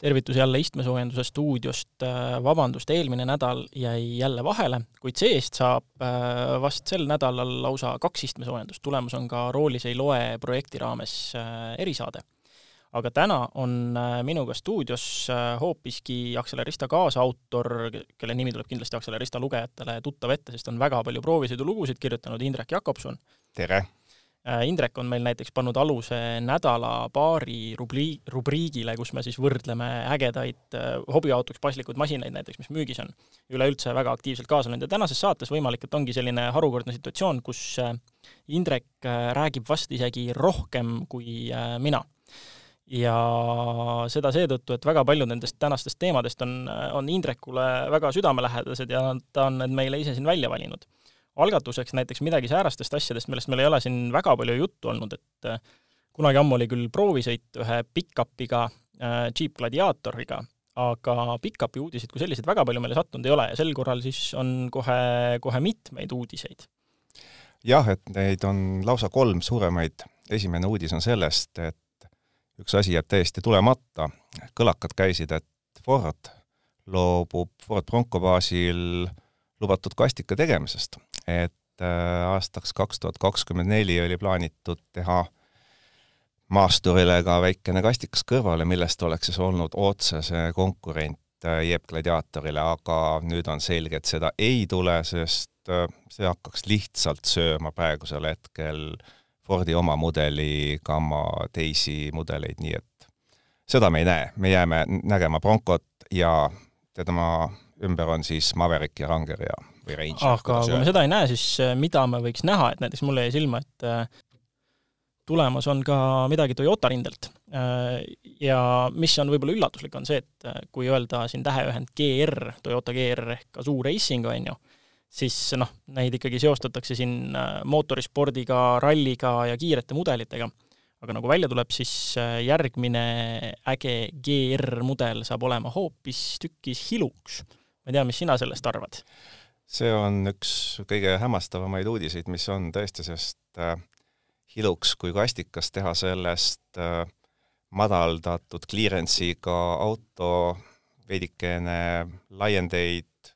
tervitus jälle istmesoojenduse stuudiost, vabandust, eelmine nädal jäi jälle vahele, kuid see-eest saab vast sel nädalal lausa kaks istmesoojendust, tulemas on ka Roolis ei loe projekti raames erisaade aga täna on minuga stuudios hoopiski Accelerista kaasautor, kelle nimi tuleb kindlasti Accelerista lugejatele tuttav ette, sest on väga palju proovisõidulugusid kirjutanud, Indrek Jakobson. tere! Äh, Indrek on meil näiteks pannud aluse nädala-paari rubli-, rubriigile, kus me siis võrdleme ägedaid äh, hobiautoks paslikud masinaid näiteks, mis müügis on. üleüldse väga aktiivselt kaasa löönud ja tänases saates võimalik, et ongi selline harukordne situatsioon, kus äh, Indrek räägib vast isegi rohkem kui mina. ja seda seetõttu, et väga paljud nendest tänastest teemadest on, on Indrekule väga südamelähedased ja ta on need meile ise siin välja valinud algatuseks näiteks midagi säärastest asjadest, millest meil ei ole siin väga palju juttu olnud, et äh, kunagi ammu oli küll proovisõit ühe pick-up'iga äh,, Jeep Gladiatoriga, aga pick-up'i uudiseid kui selliseid väga palju meile sattunud ei ole ja sel korral siis on kohe, kohe mitmeid uudiseid. jah, et neid on lausa kolm suuremaid, esimene uudis on sellest, et üks asi jääb täiesti tulemata, kõlakad käisid, et Ford loobub Ford Bronco baasil lubatud kastika tegemisest. Et äh, aastaks kaks tuhat kakskümmend neli oli plaanitud teha maasturile ka väikene kastikas kõrvale, millest oleks siis olnud otsese konkurent äh, Jeep Gladiatorile, aga nüüd on selge, et seda ei tule, sest äh, see hakkaks lihtsalt sööma praegusel hetkel Fordi oma mudeli gamma teisi mudeleid, nii et seda me ei näe, me jääme nägema Broncot ja tema ümber on siis Maverick ja Ranger ja või Ranger. aga kui me seda ei näe, siis äh, mida me võiks näha, et näiteks mulle jäi silma, et äh, tulemas on ka midagi Toyota rindelt. Äh, ja mis on võib-olla üllatuslik, on see, et kui öelda siin täheühend GR, Toyota GR ehk Azoo Racing, on ju, siis noh, neid ikkagi seostatakse siin mootorispordiga, ralliga ja kiirete mudelitega. aga nagu välja tuleb, siis järgmine äge GR mudel saab olema hoopistükkis Hilux. Ma ei tea, mis sina sellest arvad? see on üks kõige hämmastavamaid uudiseid, mis on tõesti, sest äh, Hilux kui kastikas teha sellest äh, madaldatud clearance'iga auto veidikene laiendeid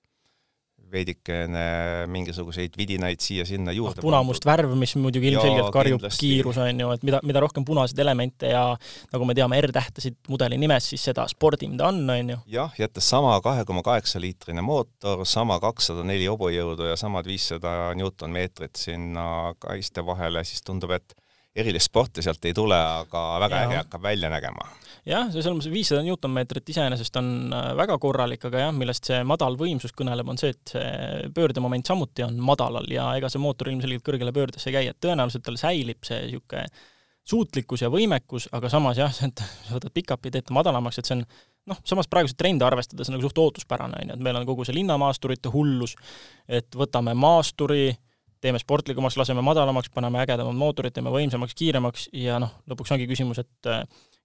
veidikene mingisuguseid vidinaid siia-sinna juurde no, punamust värv, mis muidugi ilmselgelt karjub kindlasti. kiirus, on ju, et mida, mida rohkem punaseid elemente ja nagu me teame, R-tähtesid mudeli nimes, siis seda spordim ta on, on ju. jah, jättes sama kahe koma kaheksa liitrine mootor, sama kakssada neli hobujõudu ja samad viissada Newton-meetrit sinna kaiste vahele, siis tundub, et erilist sporti sealt ei tule, aga väga äge hakkab välja nägema. Jah, selles mõttes viissada Newton-meetrit iseenesest on äh, väga korralik, aga jah, millest see madal võimsus kõneleb, on see, et see pöördemoment samuti on madalal ja ega see mootor ilmselgelt kõrgele pöördesse ei käi, et tõenäoliselt tal säilib see niisugune suutlikkus ja võimekus, aga samas jah, et sa võtad pick-up'i, teed ta madalamaks, et see on noh, samas praeguseid trende arvestades nagu suht ootuspärane, on ju, et meil on kogu see linnamaasturite hullus, et võtame maasturi, teeme sportlikumaks, laseme madalamaks, paneme ägedamad mootorid, teeme võimsamaks, kiiremaks ja noh, lõpuks ongi küsimus, et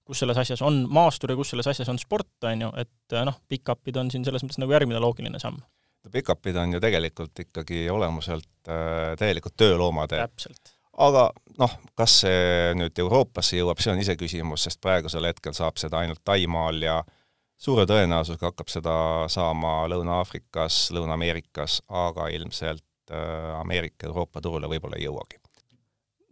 kus selles asjas on maastur ja kus selles asjas on sport, on ju, et noh, pick-up'id on siin selles mõttes nagu järgmine loogiline samm. Pick-up'id on ju tegelikult ikkagi olemuselt äh, täielikult tööloomad. täpselt. aga noh, kas see nüüd Euroopasse jõuab, see on iseküsimus, sest praegusel hetkel saab seda ainult Taimaal ja suure tõenäosusega hakkab seda saama Lõuna-Aafrikas, Lõuna-Ameerikas, aga ilmselt Ameerika, Euroopa turule võib-olla ei jõuagi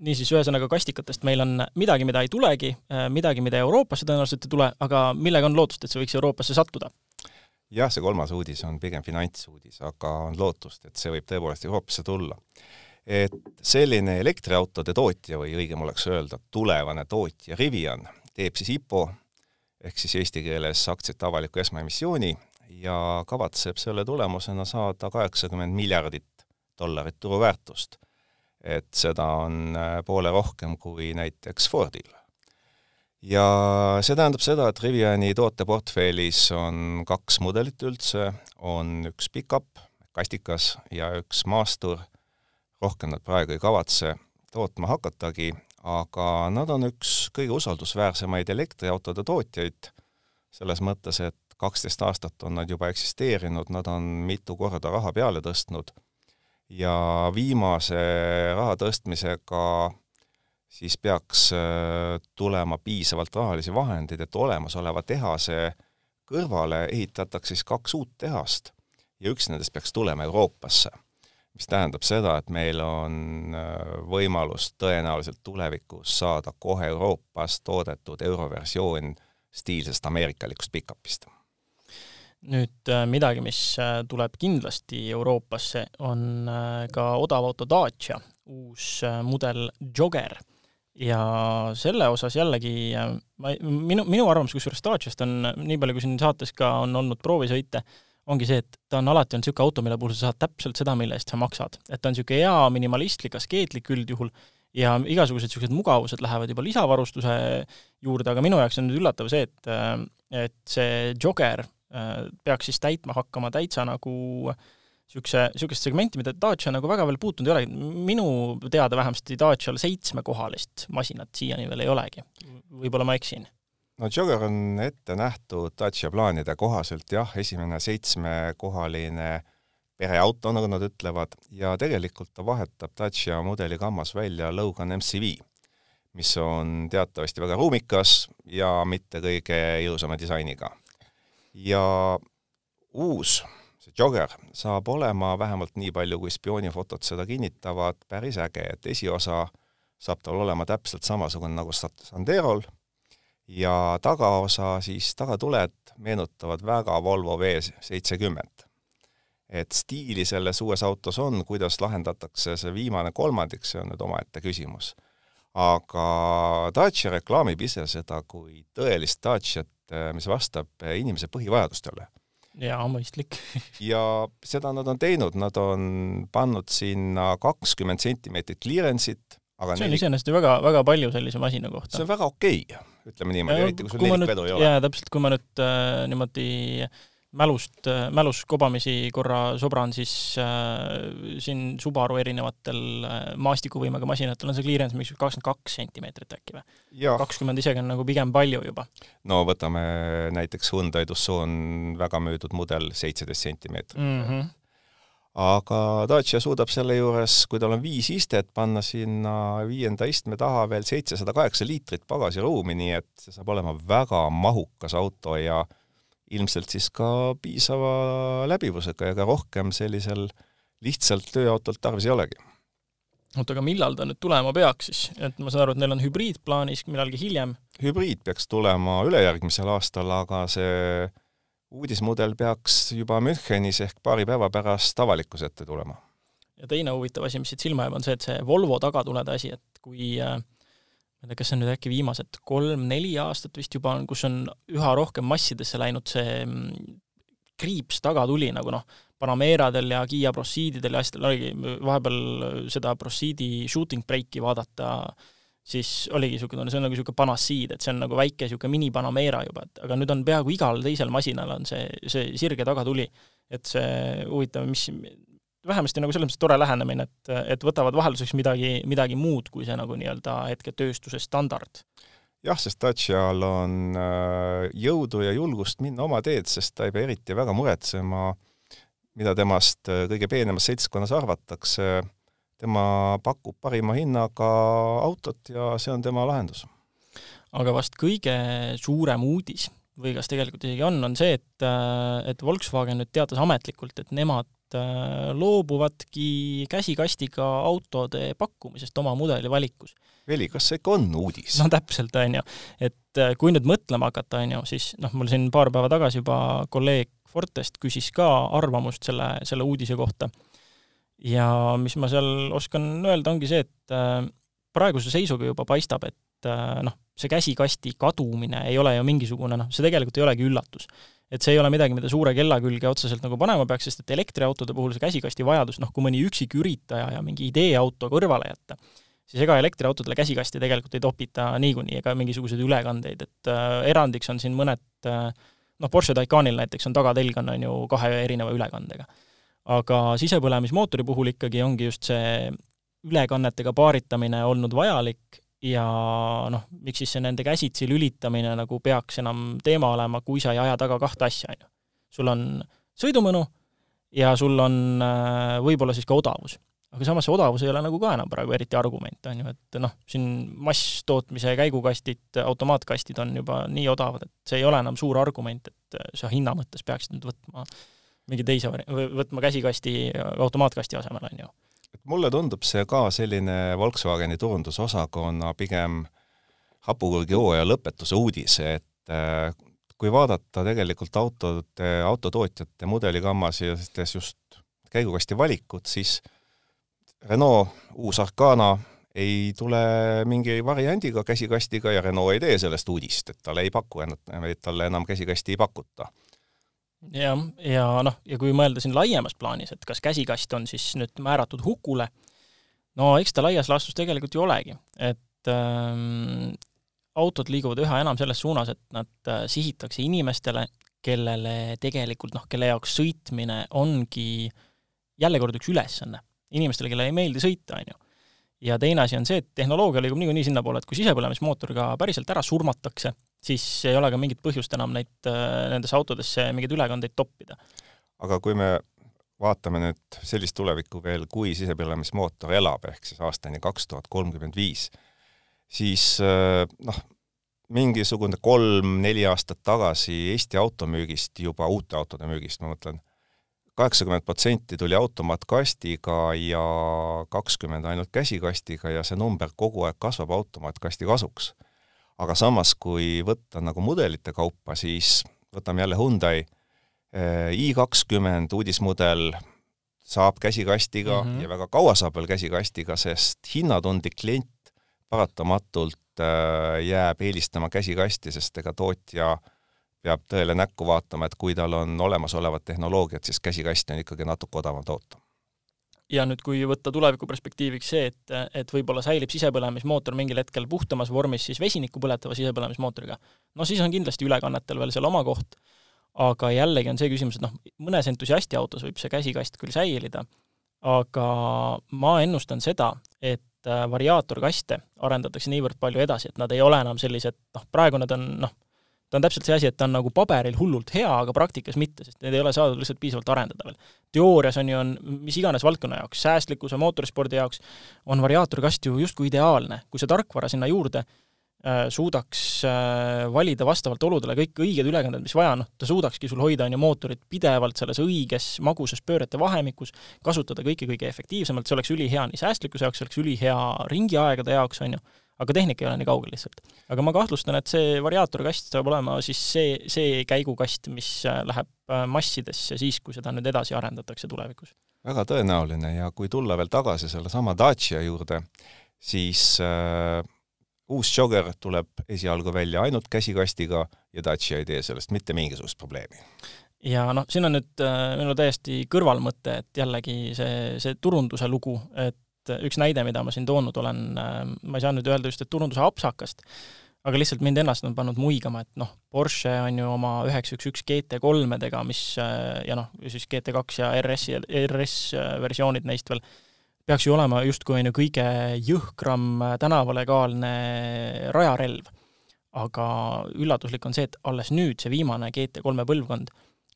niisiis, ühesõnaga kastikatest meil on midagi, mida ei tulegi, äh, midagi, mida Euroopasse tõenäoliselt ei tule, aga millega on lootust, et see võiks Euroopasse sattuda? jah, see kolmas uudis on pigem finantsuudis, aga on lootust, et see võib tõepoolest Euroopasse tulla. et selline elektriautode tootja või õigem oleks öelda, tulevane tootja Rivian teeb siis IPO ehk siis eesti keeles aktsiate avaliku esmaemissiooni ja kavatseb selle tulemusena saada kaheksakümmend miljardit dollarit turuväärtust et seda on äh, poole rohkem kui näiteks Fordil. ja see tähendab seda, et Riviani tooteportfellis on kaks mudelit üldse, on üks pickup, kastikas, ja üks maastur, rohkem nad praegu ei kavatse tootma hakatagi, aga nad on üks kõige usaldusväärsemaid elektriautode tootjaid, selles mõttes, et kaksteist aastat on nad juba eksisteerinud, nad on mitu korda raha peale tõstnud ja viimase raha tõstmisega siis peaks äh, tulema piisavalt rahalisi vahendeid, et olemasoleva tehase kõrvale ehitatakse siis kaks uut tehast ja üks nendest peaks tulema Euroopasse. mis tähendab seda, et meil on äh, võimalus tõenäoliselt tulevikus saada kohe Euroopas toodetud euroversioon stiilsest ameerikalikust pikapist. Nüüd äh, midagi, mis äh, tuleb kindlasti Euroopasse, on ka odavauto Dacia uus mudel Jogger ja selle osas jällegi ma, minu, minu arvamus kusjuures Daciast on, nii palju kui siin saates ka on olnud proovisõite, ongi see, et ta on alati olnud niisugune auto, mille puhul sa saad täpselt seda, mille eest sa maksad. et ta on niisugune hea minimalistlik, askeetlik üldjuhul ja igasugused niisugused mugavused lähevad juba lisavarustuse juurde, aga minu jaoks on nüüd üllatav see, et et see Jogger äh, peaks siis täitma hakkama täitsa nagu niisuguse, niisugust segmenti, mida Dacia nagu väga veel puutunud ei olegi, minu teada vähemasti Dacial seitsmekohalist masinat siiani veel ei olegi. võib-olla ma eksin no Jogger on ette nähtud Dacia plaanide kohaselt jah, esimene seitsmekohaline pereauto, nagu nad ütlevad, ja tegelikult ta vahetab Dacia mudeli gammas välja Logan MCV, mis on teatavasti väga ruumikas ja mitte kõige ilusama disainiga. Ja uus, see Jogger, saab olema vähemalt nii palju, kui spioonifotod seda kinnitavad, päris äge, et esiosa saab tal olema täpselt samasugune nagu Sanderol ja tagaosa siis, tagatuled meenutavad väga Volvo V seitsekümmend. et stiili selles uues autos on, kuidas lahendatakse see viimane kolmandik, see on nüüd omaette küsimus. aga Dacia reklaamib ise seda kui tõelist Daciat, mis vastab inimese põhivajadustele jaa, mõistlik ja seda nad on teinud, nad on pannud sinna kakskümmend sentimeetrit clearance'it, aga see on neli... iseenesest ju väga, väga palju sellise masina kohta. see on väga okei okay ütleme niimoodi, eriti kui sul nelikvedu ei ole. jaa, täpselt, kui ma nüüd äh, niimoodi mälust, äh, mälus kobamisi korra sobran, siis äh, siin Subaru erinevatel äh, maastikuvõimega masinatel on see clearance mingi kakskümmend kaks sentimeetrit äkki või? kakskümmend isegi on nagu pigem palju juba. no võtame näiteks Hyundai Tucson väga müüdud mudel, seitseteist sentimeetrit mm. -hmm aga Dacia suudab selle juures, kui tal on viis istet, panna sinna viienda istme taha veel seitsesada kaheksa liitrit pagasiruumi, nii et see saab olema väga mahukas auto ja ilmselt siis ka piisava läbivusega ja ka rohkem sellisel lihtsalt tööautolt tarvis ei olegi. oota, aga millal ta nüüd tulema peaks siis, et ma saan aru, et neil on hübriid plaanis millalgi hiljem? hübriid peaks tulema ülejärgmisel aastal, aga see uudismudel peaks juba Münchenis ehk paari päeva pärast avalikkuse ette tulema. ja teine huvitav asi, mis siit silma jääb, on see, et see Volvo tagatulede asi, et kui äh, ma ei tea, kas see on nüüd äkki viimased kolm-neli aastat vist juba on, kus on üha rohkem massidesse läinud see mm, kriips tagatuli nagu noh, Panameradel ja Kiia Proceedidel ja asjadel oligi vahepeal seda Proceedi shooting break'i vaadata siis oligi niisugune, see on nagu niisugune Panassiid, et see on nagu väike niisugune mini-Panamera juba, et aga nüüd on peaaegu igal teisel masinal on see, see sirge tagatuli. et see huvitav, mis, vähemasti nagu selles mõttes tore lähenemine, et, et võtavad vahelduseks midagi, midagi muud kui see nagu nii-öelda hetketööstuse standard. jah, sest Dacial on äh, jõudu ja julgust minna oma teed, sest ta ei pea eriti väga muretsema, mida temast äh, kõige peenemas seltskonnas arvatakse tema pakub parima hinnaga autot ja see on tema lahendus. aga vast kõige suurem uudis või kas tegelikult isegi on, on see, et, et Volkswagen nüüd teatas ametlikult, et nemad äh, loobuvadki käsikastiga autode pakkumisest oma mudeli valikus. Veli, kas see ikka on uudis? no täpselt, on ju. et äh, kui nüüd mõtlema hakata, on ju, siis noh, mul siin paar päeva tagasi juba kolleeg Fortest küsis ka arvamust selle, selle uudise kohta ja mis ma seal oskan öelda, ongi see, et äh, praeguse seisuga juba paistab, et äh, noh, see käsikasti kadumine ei ole ju mingisugune noh, see tegelikult ei olegi üllatus. et see ei ole midagi, mida suure kella külge otseselt nagu panema peaks, sest et elektriautode puhul see käsikasti vajadus, noh, kui mõni üksik üritaja ja mingi ideeauto kõrvale jätta, siis ega elektriautodele käsikasti tegelikult ei topita niikuinii ega mingisuguseid ülekandeid, et äh, erandiks on siin mõned äh, noh, Porsche Taycanil näiteks on tagatelg on, on ju kahe erineva ülekandega aga sisepõlemismootori puhul ikkagi ongi just see ülekannetega paaritamine olnud vajalik ja noh, miks siis see nende käsitsi lülitamine nagu peaks enam teema olema, kui sa ei aja taga kahte asja, on ju. sul on sõidumõnu ja sul on äh, võib-olla siis ka odavus. aga samas see odavus ei ole nagu ka enam praegu eriti argument, on ju, et noh, siin masstootmise käigukastid, automaatkastid on juba nii odavad, et see ei ole enam suur argument, et sa hinna mõttes peaksid nüüd võtma mingi teise vari-, võtma käsikasti automaatkasti asemel, on ju. Mulle tundub see ka selline Volkswageni turundusosakonna pigem hapukurgihooaja lõpetuse uudis, et äh, kui vaadata tegelikult autode, autotootjate mudeligammas just käigukasti valikut, siis Renault uus Arcana ei tule mingi variandiga käsikastiga ja Renault ei tee sellest uudist, et talle ei paku, talle enam käsikasti ei pakuta. Jah, ja noh, ja kui mõelda siin laiemas plaanis, et kas käsikast on siis nüüd määratud hukule, no eks ta laias laastus tegelikult ju olegi, et ähm, autod liiguvad üha enam selles suunas, et nad äh, sihitakse inimestele, kellele tegelikult noh, kelle jaoks sõitmine ongi jälle kord üks ülesanne inimestele, kellele ei meeldi sõita, on ju. Ja teine asi on see, et tehnoloogia liigub niikuinii sinnapoole, et kui sisepõlemismootor ka päriselt ära surmatakse, siis ei ole ka mingit põhjust enam neid, äh, nendesse autodesse mingeid ülekandeid toppida. aga kui me vaatame nüüd sellist tulevikku veel, kui sisepõlemismootor elab, ehk siis aastani kaks tuhat kolmkümmend viis, siis äh, noh, mingisugune kolm-neli aastat tagasi Eesti automüügist, juba uute autode müügist, ma mõtlen, kaheksakümmend protsenti tuli automaatkastiga ja kakskümmend ainult käsikastiga ja see number kogu aeg kasvab automaatkasti kasuks. aga samas, kui võtta nagu mudelite kaupa, siis võtame jälle Hyundai eh, i kakskümmend uudismudel saab käsikastiga mm -hmm. ja väga kaua saab veel käsikastiga, sest hinnatundlik klient paratamatult eh, jääb eelistama käsikasti, sest ega tootja äh, peab tõele näkku vaatama, et kui tal on olemasolevad tehnoloogiad, siis käsikasti on ikkagi natuke odavam toota. ja nüüd, kui võtta tuleviku perspektiiviks see, et, et võib-olla säilib sisepõlemismootor mingil hetkel puhtamas vormis siis vesinikku põletava sisepõlemismootoriga, no siis on kindlasti ülekannetel veel seal oma koht, aga jällegi on see küsimus, et noh, mõnes entusiasti autos võib see käsikast küll säilida, aga ma ennustan seda, et variaatorkaste arendatakse niivõrd palju edasi, et nad ei ole enam sellised, noh, praegu nad on noh, ta on täpselt see asi, et ta on nagu paberil hullult hea, aga praktikas mitte, sest need ei ole saadud lihtsalt piisavalt arendada veel. teoorias on ju, on mis iganes valdkonna jaoks, säästlikkuse, mootorispordi jaoks, on variaatorkast ju justkui ideaalne. kui see tarkvara sinna juurde äh, suudaks äh, valida vastavalt oludele kõik õiged ülekanded, mis vaja, noh, ta suudakski sul hoida, on ju, mootorit pidevalt selles õiges magusas pöörete vahemikus, kasutada kõike kõige efektiivsemalt, see oleks ülihea nii säästlikkuse jaoks, see oleks ülihea ringiaegade jaoks, on ju aga tehnika ei ole nii kaugel lihtsalt. aga ma kahtlustan, et see variaatorkast saab olema siis see, see käigukast, mis äh, läheb äh, massidesse siis, kui seda nüüd edasi arendatakse tulevikus. väga tõenäoline ja kui tulla veel tagasi sellesama Dacia juurde, siis äh, uus Jogger tuleb esialgu välja ainult käsikastiga ja Dacia ei tee sellest mitte mingisugust probleemi ja noh, siin on nüüd äh, minul täiesti kõrvalmõte, et jällegi see, see turunduse lugu, et et üks näide, mida ma siin toonud olen, äh, ma ei saa nüüd öelda just, et turunduse apsakast, aga lihtsalt mind ennast on pannud muigama, et noh, Porsche on ju oma üheksa üks üks GT3-dega, mis äh, ja noh, siis GT2 ja RS ja RS versioonid neist veel, peaks ju olema justkui on ju kõige jõhkram tänavalegaalne rajarelv. aga üllatuslik on see, et alles nüüd see viimane GT3 põlvkond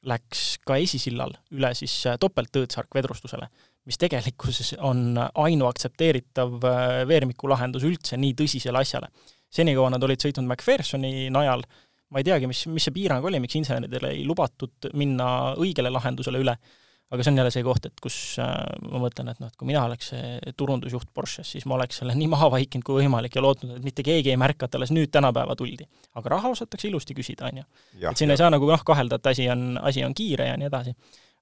läks ka esisillal üle siis topelttõõtsarkvedrustusele mis tegelikkuses on ainuaktsepteeritav äh, veermikulahendus üldse nii tõsisele asjale. senikaua nad olid sõitnud MacPhersoni najal, ma ei teagi, mis, mis see piirang oli, miks inseneridel ei lubatud minna õigele lahendusele üle, aga see on jälle see koht, et kus äh, ma mõtlen, et noh, et kui mina oleks see turundusjuht Porsches, siis ma oleks selle nii maha vaikinud kui võimalik ja lootnud, et mitte keegi ei märka, et alles nüüd tänapäeva tuldi. aga raha osatakse ilusti küsida, on ju. et siin ja. ei saa nagu noh, kahelda, et asi on, asi on kiire ja nii edasi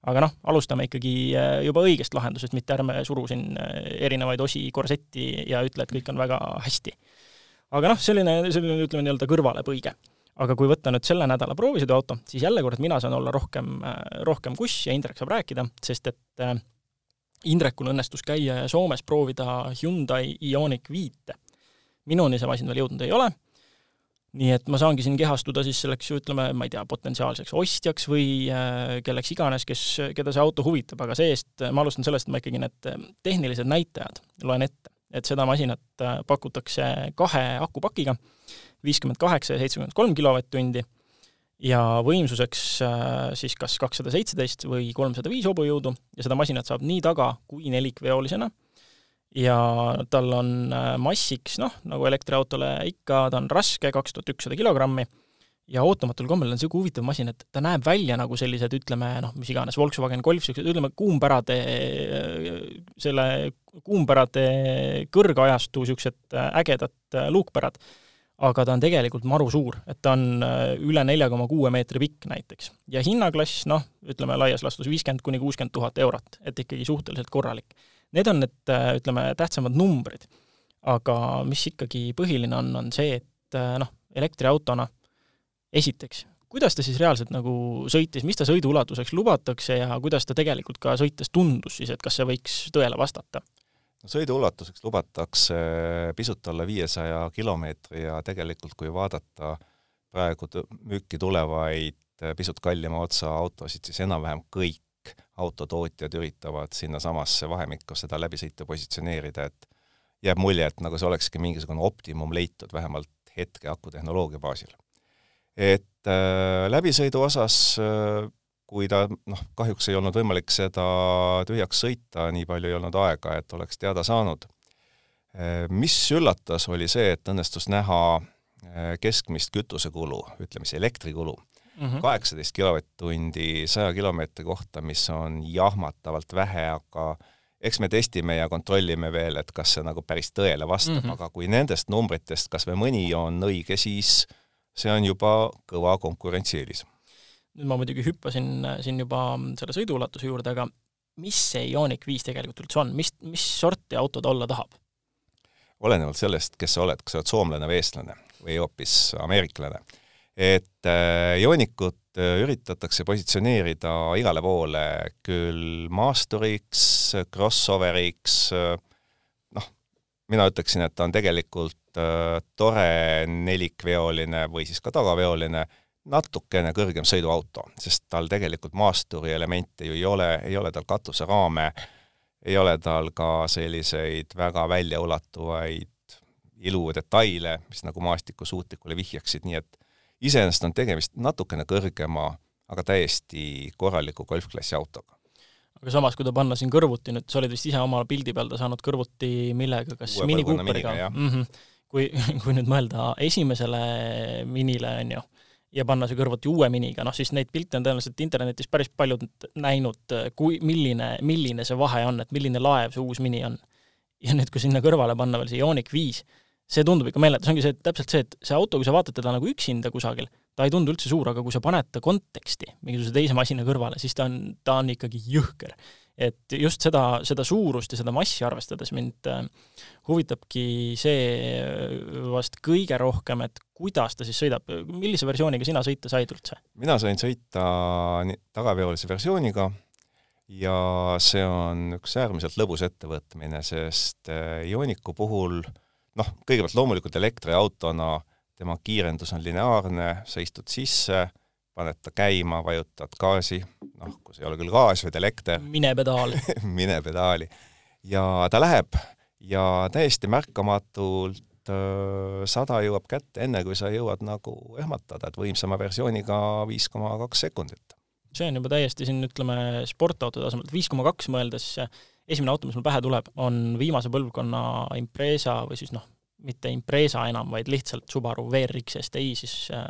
aga noh, alustame ikkagi äh, juba õigest lahendusest, mitte ärme suru siin äh, erinevaid osi korsetti ja ütle, et kõik on väga hästi. aga noh, selline, selline ütleme nii-öelda kõrvalepõige. aga kui võtta nüüd selle nädala proovisõiduauto, siis jälle kord mina saan olla rohkem, äh, rohkem kuss ja Indrek saab rääkida, sest et Indrekul õnnestus käia Soomes proovida Hyundai Ioniq viite. minuni see masin veel jõudnud ei ole nii et ma saangi siin kehastuda siis selleks, ütleme, ma ei tea, potentsiaalseks ostjaks või äh, kelleks iganes, kes, keda see auto huvitab, aga see-eest ma alustan sellest, et ma ikkagi need äh, tehnilised näitajad loen ette. et seda masinat äh, pakutakse kahe akupakiga, viiskümmend kaheksa ja seitsekümmend kolm kilovatt-tundi, ja võimsuseks siis kas kakssada seitseteist või kolmsada viis hobujõudu. Ja seda masinat saab nii taga- kui nelikveolisena ja tal on äh, massiks, noh, nagu elektriautole ikka, ta on raske, kaks tuhat ükssada kilogrammi, ja ootamatul kombel on niisugune huvitav masin, et ta näeb välja nagu sellised, ütleme noh, mis iganes, Volkswagen Golf, niisugused, ütleme, kuumpärade, selle kuumpärade kõrgajastu niisugused ägedad luukpärad aga ta on tegelikult maru suur, et ta on äh, üle nelja koma kuue meetri pikk näiteks. ja hinnaklass, noh, ütleme laias laastus viiskümmend kuni kuuskümmend tuhat eurot, et ikkagi suhteliselt korralik. Need on need, äh, ütleme, tähtsamad numbrid. aga mis ikkagi põhiline on, on see, et äh, noh, elektriautona esiteks, kuidas ta siis reaalselt nagu sõitis, mis ta sõiduulatuseks lubatakse ja kuidas ta tegelikult ka sõites tundus siis, et kas see võiks tõele vastata? sõidu ulatuseks lubatakse pisut alla viiesaja kilomeetri ja tegelikult kui vaadata praegu müüki tulevaid pisut kallima otsa autosid, siis enam-vähem kõik autotootjad üritavad sinnasamasse vahemikku seda läbisõitu positsioneerida, et jääb mulje, et nagu see olekski mingisugune optimum leitud vähemalt hetke akutehnoloogia baasil. et äh, läbisõidu osas äh, kui ta noh, kahjuks ei olnud võimalik seda tühjaks sõita, nii palju ei olnud aega, et oleks teada saanud. Mis üllatas, oli see, et õnnestus näha eh, keskmist kütusekulu, ütleme siis elektrikulu. Kaheksateist mm -hmm. kilovatt-tundi saja kilomeetri kohta, mis on jahmatavalt vähe, aga eks me testime ja kontrollime veel, et kas see nagu päris tõele vastab mm, -hmm. aga kui nendest numbritest kas või mõni on õige, siis see on juba kõva konkurentsieelis nüüd ma muidugi hüppasin äh, siin juba selle sõiduulatuse juurde, aga mis see Ioniq viis tegelikult üldse on, mis, mis sorti auto ta olla tahab? olenevalt sellest, kes sa oled, kas sa oled soomlane või eestlane või hoopis ameeriklane. Et äh, Ioniqut äh, üritatakse positsioneerida igale poole küll maasturiks, crossoveriks, noh, mina ütleksin, et ta on tegelikult tore nelikveoline või siis ka tagaveoline natukene kõrgem sõiduauto, sest tal tegelikult maasturi elemente ju ei ole, ei ole tal katuseraame, ei ole tal ka selliseid väga väljaulatuvaid iludetaile, mis nagu maastikusuutlikule vihjaksid, nii et iseenesest on tegemist natukene kõrgema, aga täiesti korraliku golfklassi autoga. aga samas, kui ta panna siin kõrvuti nüüd, sa olid vist ise oma pildi peal ta saanud kõrvuti millega, kas Mini Cooperiga? Mm -hmm. kui, kui nüüd mõelda esimesele Minile, on ju, ja panna see kõrvuti uue miniga, noh siis neid pilte on tõenäoliselt internetis päris paljud näinud, kui, milline, milline see vahe on, et milline laev see uus mini on. ja nüüd, kui sinna kõrvale panna veel see Ioniq viis, see tundub ikka meeletu, see ongi see, täpselt see, et see auto, kui sa vaatad teda nagu üksinda kusagil, ta ei tundu üldse suur, aga kui sa paned ta konteksti mingisuguse teise masina kõrvale, siis ta on, ta on ikkagi jõhker et just seda, seda suurust ja seda massi arvestades mind äh, huvitabki see äh, vast kõige rohkem, et kuidas ta siis sõidab, millise versiooniga sina sõita said üldse? mina sain sõita tagaveolise versiooniga ja see on üks äärmiselt lõbus ettevõtmine, sest äh, Ioniku puhul noh, kõigepealt loomulikult elektriautona tema kiirendus on lineaarne, sa istud sisse, paned ta käima, vajutad gaasi, noh, kui see ei ole küll gaas, vaid elekter. mine pedaal mine pedaali. ja ta läheb ja täiesti märkamatult sada jõuab kätte, enne kui sa jõuad nagu ehmatada, et võimsama versiooniga viis koma kaks sekundit. see on juba täiesti siin, ütleme, sportauto tasemel, viis koma kaks mõeldes esimene auto, mis mul pähe tuleb, on viimase põlvkonna Impreza või siis noh, mitte Impreza enam, vaid lihtsalt Subaru WRX STi siis äh,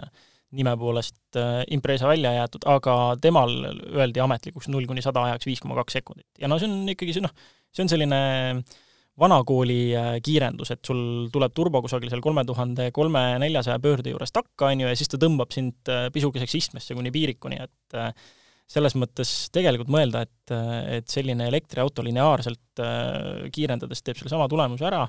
nime poolest äh, Impreza välja jäetud, aga temal öeldi ametlikuks null kuni sada ajaks viis koma kaks sekundit. ja no see on ikkagi see noh, see on selline vanakooli äh, kiirendus, et sul tuleb turbo kusagil seal kolme tuhande kolme neljasaja pöörde juures takka, on ju, ja siis ta tõmbab sind äh, pisukeseks istmesse kuni piirikuni, et selles mõttes tegelikult mõelda, et, et selline elektriauto lineaarselt kiirendades teeb selle sama tulemuse ära,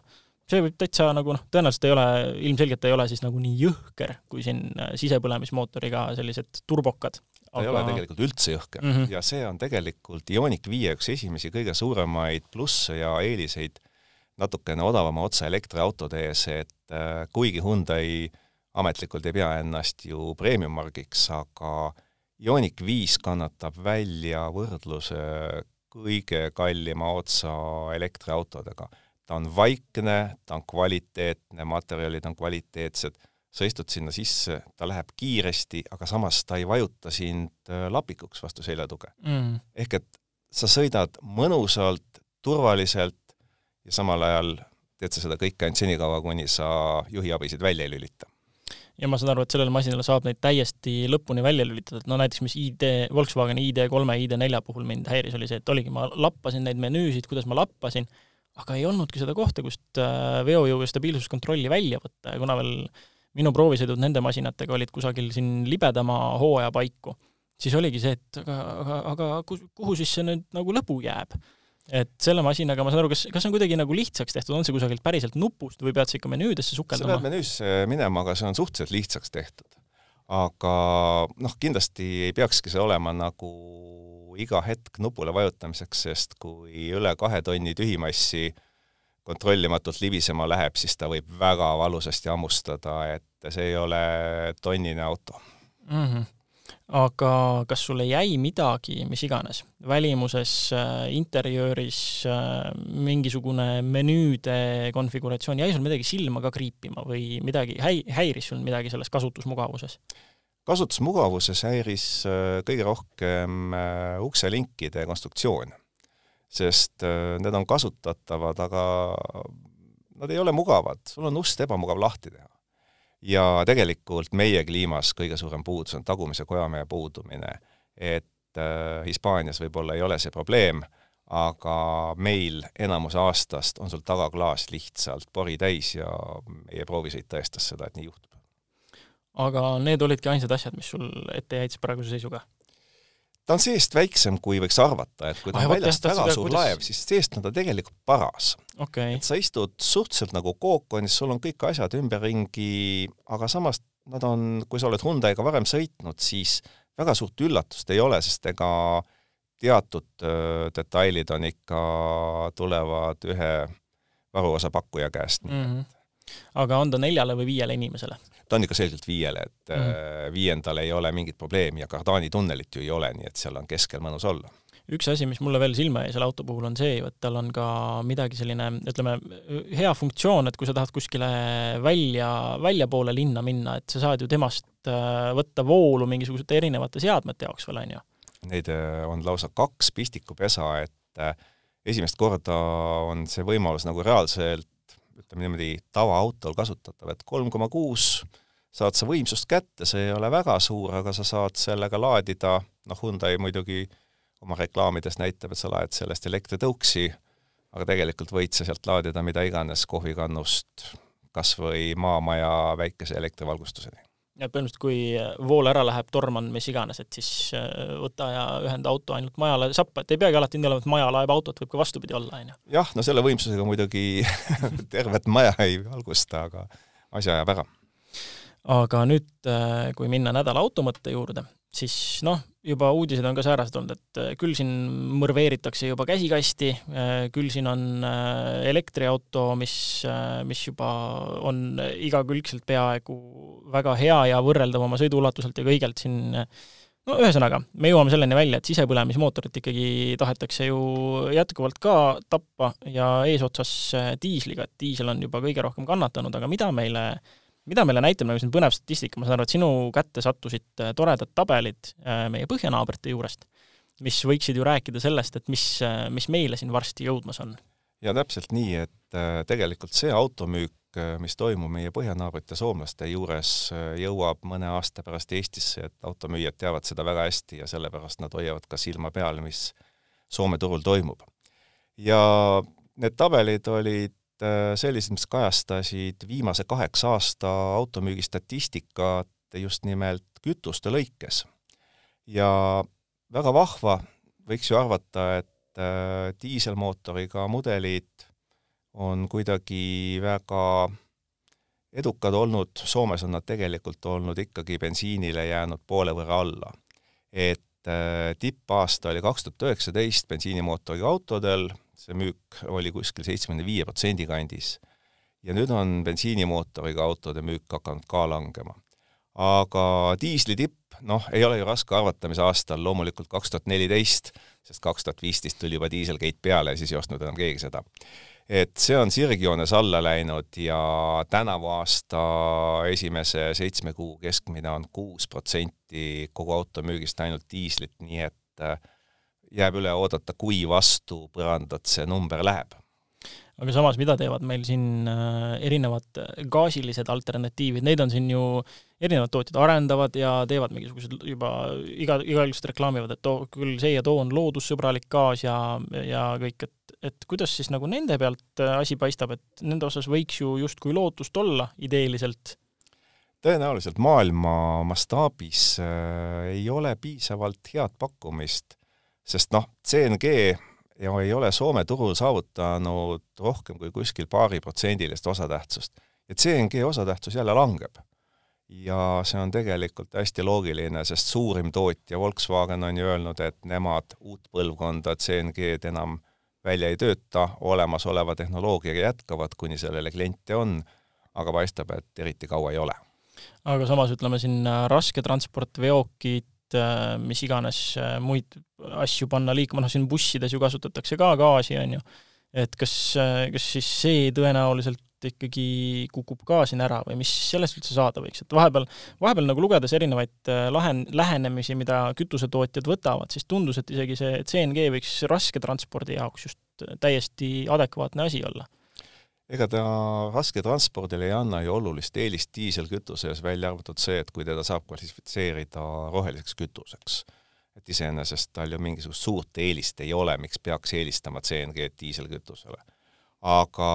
see võib täitsa nagu noh, tõenäoliselt ei ole, ilmselgelt ei ole siis nagu nii jõhker kui siin äh, sisepõlemismootoriga sellised turbokad. ta aga... ei ole tegelikult üldse jõhker mm -hmm. ja see on tegelikult Ioniq viie üks esimesi kõige suuremaid plusse ja eeliseid natukene odavama otsa elektriautode ees, et äh, kuigi Hyundai ametlikult ei pea ennast ju premium-margiks, aga Ioniq viis kannatab välja võrdluse kõige kallima otsa elektriautodega. Ta on vaikne, ta on kvaliteetne, materjalid on kvaliteetsed, sa istud sinna sisse, ta läheb kiiresti, aga samas ta ei vajuta sind äh, lapikuks vastu seljatuge mm.. ehk et sa sõidad mõnusalt, turvaliselt ja samal ajal teed sa seda kõike ainult senikaua, kuni sa juhiabisid välja ei lülita ja ma saan aru, et sellele masinale saab neid täiesti lõpuni välja lülitada, et no näiteks mis ID, Volkswageni ID3, ID4 puhul mind häiris, oli see, et oligi, ma lappasin neid menüüsid, kuidas ma lappasin, aga ei olnudki seda kohta, kust äh, veojõu ja stabiilsuskontrolli välja võtta. Ja kuna veel minu proovisõidud nende masinatega olid kusagil siin libedama hooaja paiku, siis oligi see, et aga, aga, aga kuhu siis see nüüd nagu lõbu jääb et selle masinaga, ma saan aru, kas, kas on kuidagi nagu lihtsaks tehtud, on see kusagilt päriselt nupust või pead sa ikka menüüdesse sukeldama? sa pead menüüsse minema, aga see on suhteliselt lihtsaks tehtud. aga noh, kindlasti ei peakski see olema nagu iga hetk nupule vajutamiseks, sest kui üle kahe tonni tühimassi kontrollimatult libisema läheb, siis ta võib väga valusasti hammustada, et see ei ole tonnine auto mm. -hmm aga kas sulle jäi midagi, mis iganes, välimuses, äh, interjööris, äh, mingisugune menüüde konfiguratsioon, jäi sul midagi silma ka kriipima või midagi häi-, häiris sul midagi selles kasutusmugavuses? kasutusmugavuses häiris äh, kõige rohkem ukselinkide konstruktsioon, sest need on kasutatavad, aga nad ei ole mugavad, sul on ust ebamugav lahti teha ja tegelikult meie kliimas kõige suurem puudus on tagumise kojamehe puudumine. et äh, Hispaanias võib-olla ei ole see probleem, aga meil enamus aastast on sul tagaklaas lihtsalt pori täis ja meie proovisõit tõestas seda, et nii juhtub. aga need olidki ainsad asjad, mis sul ette jäid praeguse seisuga? Ta on seest väiksem, kui võiks arvata, et kui ta on väljast väga suur kuidas... laev, siis seest on ta tegelikult paras okay.. et sa istud suhteliselt nagu kookonis, sul on kõik asjad ümberringi, aga samas nad on, kui sa oled Hyundai'ga varem sõitnud, siis väga suurt üllatust ei ole, sest ega teatud detailid on ikka, tulevad ühe varuosa pakkuja käest mm. -hmm aga on ta neljale või viiele inimesele? Ta on ikka selgelt viiele, et mm viiendal ei ole mingit probleemi ja Cardani tunnelit ju ei ole, nii et seal on keskel mõnus olla üks asi, mis mulle veel silma jäi selle auto puhul, on see ju, et tal on ka midagi selline, ütleme, hea funktsioon, et kui sa tahad kuskile välja, väljapoole linna minna, et sa saad ju temast äh, võtta voolu mingisuguste erinevate seadmete jaoks veel, on ju? Neid äh, on lausa kaks pistikupesa, et esimest korda on see võimalus nagu reaalselt ütleme niimoodi, tavaautol kasutatav, et kolm koma kuus saad sa võimsust kätte, see ei ole väga suur, aga sa saad sellega laadida, noh, Hyundai muidugi oma reklaamides näitab, et sa laed sellest elektritõuksi, aga tegelikult võid sa sealt laadida mida iganes kohvikannust kas või maamaja väikese elektrivalgustuseni ja põhimõtteliselt, kui vool ära läheb, torm on mis iganes, et siis äh, võta ja ühenda auto ainult majale sappa, et ei peagi alati nii olema, et maja laeb autot, võib ka vastupidi olla, on ju. jah, no selle võimsusega muidugi tervet maja ei valgusta, aga asja ajab ära. Aga nüüd, äh, kui minna nädala auto mõtte juurde, siis noh, juba uudised on ka säärased olnud, et äh, küll siin mõrveeritakse juba käsikasti, äh, küll siin on elektriauto, mis, mis juba on igakülgselt peaaegu väga hea ja võrreldav oma sõiduulatuselt ja kõigelt siin no ühesõnaga, me jõuame selleni välja, et sisepõlemismootorit ikkagi tahetakse ju jätkuvalt ka tappa ja eesotsas diisliga, et diisel on juba kõige rohkem kannatanud, aga mida meile äh, mida meile näitab nagu siin põnev statistika, ma saan aru, et sinu kätte sattusid äh, toredad tabelid äh, meie põhjanaabrite juurest, mis võiksid ju rääkida sellest, et mis, äh, mis meile siin varsti jõudmas on. ja täpselt nii, et tegelikult see automüük, mis toimub meie põhjanaabrite soomlaste juures, jõuab mõne aasta pärast Eestisse, et automüüjad teavad seda väga hästi ja sellepärast nad hoiavad ka silma peal, mis Soome turul toimub. ja need tabelid olid Äh, sellised, mis kajastasid viimase kaheksa aasta automüügi statistikat just nimelt kütuste lõikes. ja väga vahva, võiks ju arvata, et äh, diiselmootoriga mudelid on kuidagi väga edukad olnud, Soomes on nad tegelikult olnud ikkagi bensiinile jäänud poole võrra alla. et äh, tippaasta oli kaks tuhat üheksateist bensiinimootoriga autodel, see müük oli kuskil seitsmekümne viie protsendi kandis. ja nüüd on bensiinimootoriga autode müük hakanud ka langema. aga diisli tipp, noh, ei ole ju raske arvata, mis aastal, loomulikult kaks tuhat neliteist, sest kaks tuhat viisteist tuli juba diiselgate peale ja siis ei ostnud enam keegi seda. et see on sirgjoones alla läinud ja tänavu aasta esimese seitsme kuu keskmine on kuus protsenti kogu automüügist ainult diislit, nii et jääb üle oodata, kui vastu põrandat see number läheb. aga samas, mida teevad meil siin äh, erinevad gaasilised alternatiivid, neid on siin ju erinevad tootjad arendavad ja teevad mingisugused juba iga, igakülgselt reklaamivad, et too, küll see ja too on loodussõbralik gaas ja, ja kõik, et, et kuidas siis nagu nende pealt asi paistab, et nende osas võiks ju justkui lootust olla ideeliselt? Tõenäoliselt maailma mastaabis äh, ei ole piisavalt head pakkumist, sest noh, CNG ja ei ole Soome turul saavutanud rohkem kui kuskil paariprotsendilist osatähtsust. ja CNG osatähtsus jälle langeb. ja see on tegelikult hästi loogiline, sest suurim tootja Volkswagen on ju öelnud, et nemad uut põlvkonda CNG-d enam välja ei tööta, olemasoleva tehnoloogiaga jätkavad, kuni sellele kliente on, aga paistab, et eriti kaua ei ole aga samas ütleme siin äh, rasketransport, veokid, mis iganes äh, muid asju panna liikuma, noh siin bussides ju kasutatakse ka gaasi, on ju, et kas, kas siis see tõenäoliselt ikkagi kukub ka siin ära või mis sellest üldse saada võiks, et vahepeal, vahepeal nagu lugedes erinevaid lahen-, lähenemisi, mida kütusetootjad võtavad, siis tundus, et isegi see CNG võiks rasketranspordi jaoks just täiesti adekvaatne asi olla ega ta rasketranspordile ei anna ju olulist eelist diiselkütuses, välja arvatud see, et kui teda saab klassifitseerida roheliseks kütuseks. et iseenesest tal ju mingisugust suurt eelist ei ole, miks peaks eelistama CNG-d diiselkütusele. aga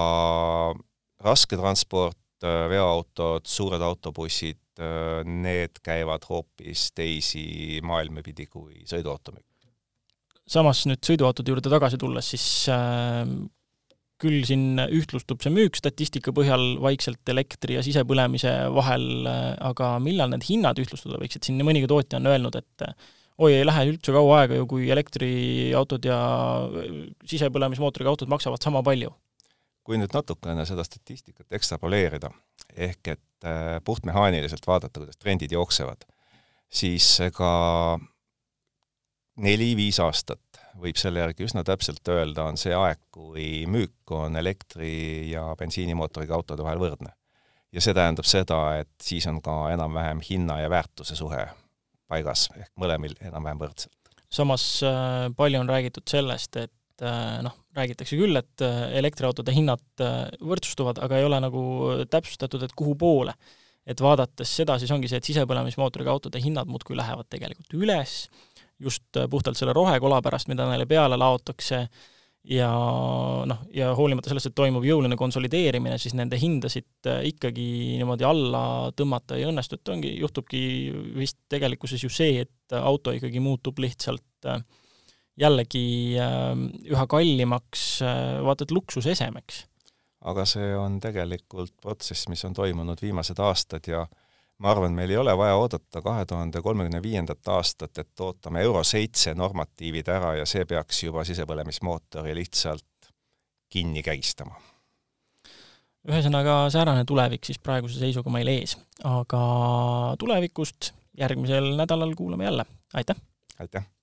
rasketransport, veoautod, suured autobussid, need käivad hoopis teisi maailmi pidi kui sõiduauto müük samas nüüd sõiduautode juurde tagasi tulles, siis äh, küll siin ühtlustub see müük statistika põhjal vaikselt elektri ja sisepõlemise vahel, aga millal need hinnad ühtlustuda võiksid, siin mõnigi tootja on öelnud, et oi, ei lähe üldse kaua aega ju, kui elektriautod ja sisepõlemismootoriga autod maksavad sama palju. kui nüüd natukene seda statistikat ekstrapoleerida, ehk et äh, puhtmehaaniliselt vaadata, kuidas trendid jooksevad, siis ega neli-viis aastat võib selle järgi üsna täpselt öelda, on see aeg, kui müük on elektri- ja bensiinimootoriga autode vahel võrdne. ja see tähendab seda, et siis on ka enam-vähem hinna ja väärtuse suhe paigas, ehk mõlemil enam-vähem võrdselt. samas äh, palju on räägitud sellest, et äh, noh, räägitakse küll, et äh, elektriautode hinnad võrdsustuvad, aga ei ole nagu täpsustatud, et kuhu poole. et vaadates seda, siis ongi see, et sisepõlemismootoriga autode hinnad muudkui lähevad tegelikult üles just äh, puhtalt selle rohekola pärast, mida neile peale laotakse, ja noh, ja hoolimata sellest, et toimub jõuline konsolideerimine, siis nende hindasid äh, ikkagi niimoodi alla tõmmata ei õnnestu, et ongi, juhtubki vist tegelikkuses ju see, et auto ikkagi muutub lihtsalt äh, jällegi üha kallimaks, vaata et luksusesemeks. aga see on tegelikult protsess, mis on toimunud viimased aastad ja ma arvan, meil ei ole vaja oodata kahe tuhande kolmekümne viiendat aastat, et ootame Euro seitse normatiivid ära ja see peaks juba sisepõlemismootori lihtsalt kinni kägistama. ühesõnaga, säärane tulevik siis praeguse seisuga meil ees, aga tulevikust järgmisel nädalal kuulame jälle, aitäh! aitäh!